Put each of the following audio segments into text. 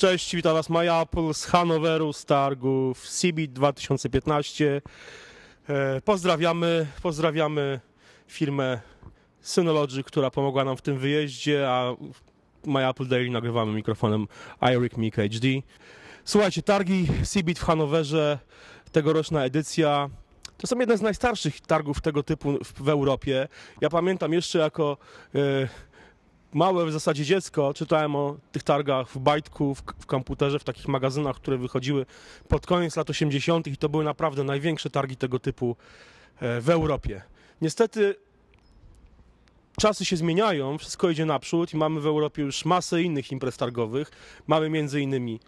Cześć, witam Was MyApple z Hanoweru, z targów CBIT 2015. E, Pozdrawiamy, pozdrawiamy firmę Synology, która pomogła nam w tym wyjeździe, a MyApple Daily nagrywamy mikrofonem iRig Mic HD. Słuchajcie, targi CBIT w Hanowerze, tegoroczna edycja. To są jedne z najstarszych targów tego typu w, w Europie. Ja pamiętam jeszcze jako e, małe w zasadzie dziecko czytałem o tych targach w bajtku, w, w komputerze, w takich magazynach, które wychodziły pod koniec lat 80. i to były naprawdę największe targi tego typu e, w Europie. Niestety czasy się zmieniają, wszystko idzie naprzód i mamy w Europie już masę innych imprez targowych. Mamy między innymi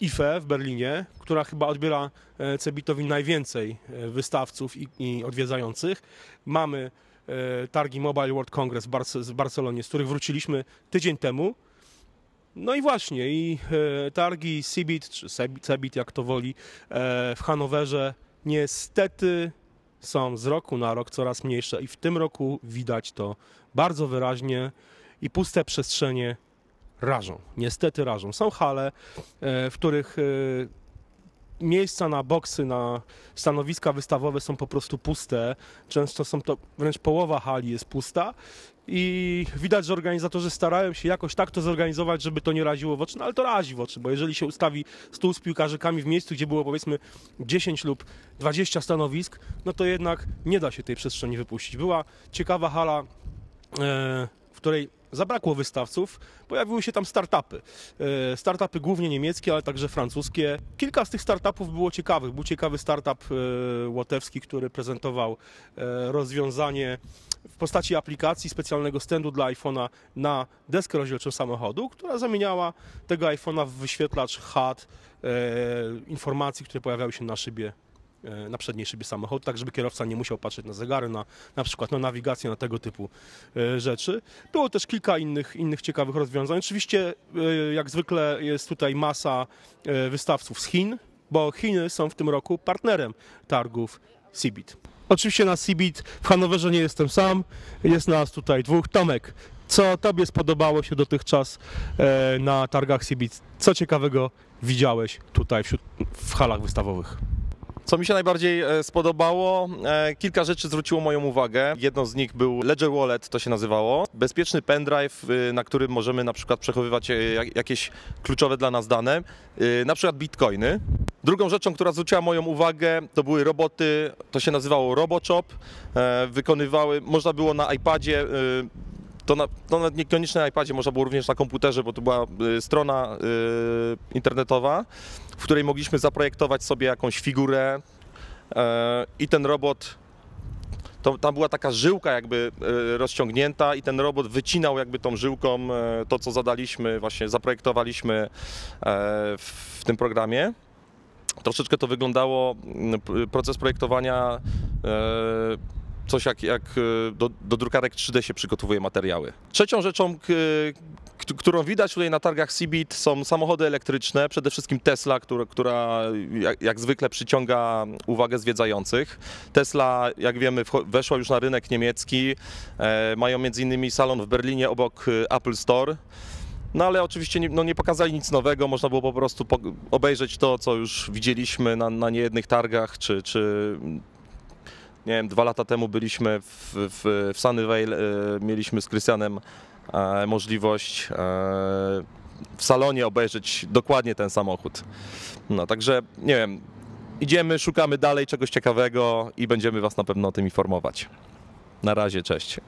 IFE w Berlinie, która chyba odbiera e, Cebitowi najwięcej e, wystawców i, i odwiedzających. Mamy targi Mobile World Congress w, Barce- w Barcelonie, z których wróciliśmy tydzień temu. No i właśnie, i e, targi CeBIT, czy Cebit, jak to woli, e, w Hanowerze niestety są z roku na rok coraz mniejsze i w tym roku widać to bardzo wyraźnie i puste przestrzenie rażą. Niestety rażą. Są hale, e, w których e, miejsca na boksy, na stanowiska wystawowe są po prostu puste. Często są to wręcz połowa hali jest pusta. I widać, że organizatorzy starają się jakoś tak to zorganizować, żeby to nie raziło w oczy, no ale to razi w oczy, bo jeżeli się ustawi stół z piłkarzykami w miejscu, gdzie było powiedzmy 10 lub 20 stanowisk, no to jednak nie da się tej przestrzeni wypuścić. Była ciekawa hala, e, w której zabrakło wystawców, pojawiły się tam startupy. E, Startupy głównie niemieckie, ale także francuskie. Kilka z tych startupów było ciekawych. Był ciekawy startup e, łotewski, który prezentował e, rozwiązanie w postaci aplikacji specjalnego standu dla iPhone'a na deskę rozdzielczą samochodu, która zamieniała tego iPhone'a w wyświetlacz HUD informacji, które pojawiały się na szybie na przedniej szybie samochodu, tak żeby kierowca nie musiał patrzeć na zegary, na, na przykład na nawigację, na tego typu e, rzeczy. Było też kilka innych, innych ciekawych rozwiązań. Oczywiście, e, jak zwykle, jest tutaj masa e, wystawców z Chin, bo Chiny są w tym roku partnerem targów CeBIT. Oczywiście na CeBIT w Hanowerze nie jestem sam, jest nas tutaj dwóch. Tomek, co Tobie spodobało się dotychczas e, na targach CeBIT? Co ciekawego widziałeś tutaj wśród, w halach wystawowych? Co mi się najbardziej e, spodobało, e, kilka rzeczy zwróciło moją uwagę. Jedną z nich był Ledger Wallet, to się nazywało. Bezpieczny pendrive, e, na którym możemy na przykład przechowywać e, jak- jakieś kluczowe dla nas dane, e, na przykład bitcoiny. Drugą rzeczą, która zwróciła moją uwagę, to były roboty, to się nazywało RoboChop. Wykonywały, można było na iPadzie e, to, na, to na iPadzie, można było również na komputerze, bo to była y, strona y, internetowa, w której mogliśmy zaprojektować sobie jakąś figurę e, i ten robot, to, tam była taka żyłka jakby y, rozciągnięta i ten robot wycinał jakby tą żyłką e, to, co zadaliśmy, właśnie zaprojektowaliśmy e, w, tym programie. Troszeczkę to wyglądało, proces projektowania coś jak, jak e, do, do drukarek 3D się przygotowuje materiały. Trzecią rzeczą, którą widać tutaj na targach CeBIT są samochody elektryczne, przede wszystkim Tesla, która, która jak, jak zwykle przyciąga uwagę zwiedzających. Tesla, jak wiemy, weszła już na rynek niemiecki, e, mają między innymi salon w Berlinie obok e, Apple Store. No ale oczywiście nie, no nie pokazali nic nowego, można było po prostu obejrzeć to, co już widzieliśmy na, na niejednych targach, czy, czy nie wiem, dwa lata temu byliśmy w, w, w Sunnyvale, e, mieliśmy z Krystianem e, możliwość e, w salonie obejrzeć dokładnie ten samochód. No także nie wiem, idziemy, szukamy dalej czegoś ciekawego i będziemy Was na pewno o tym informować. Na razie, cześć.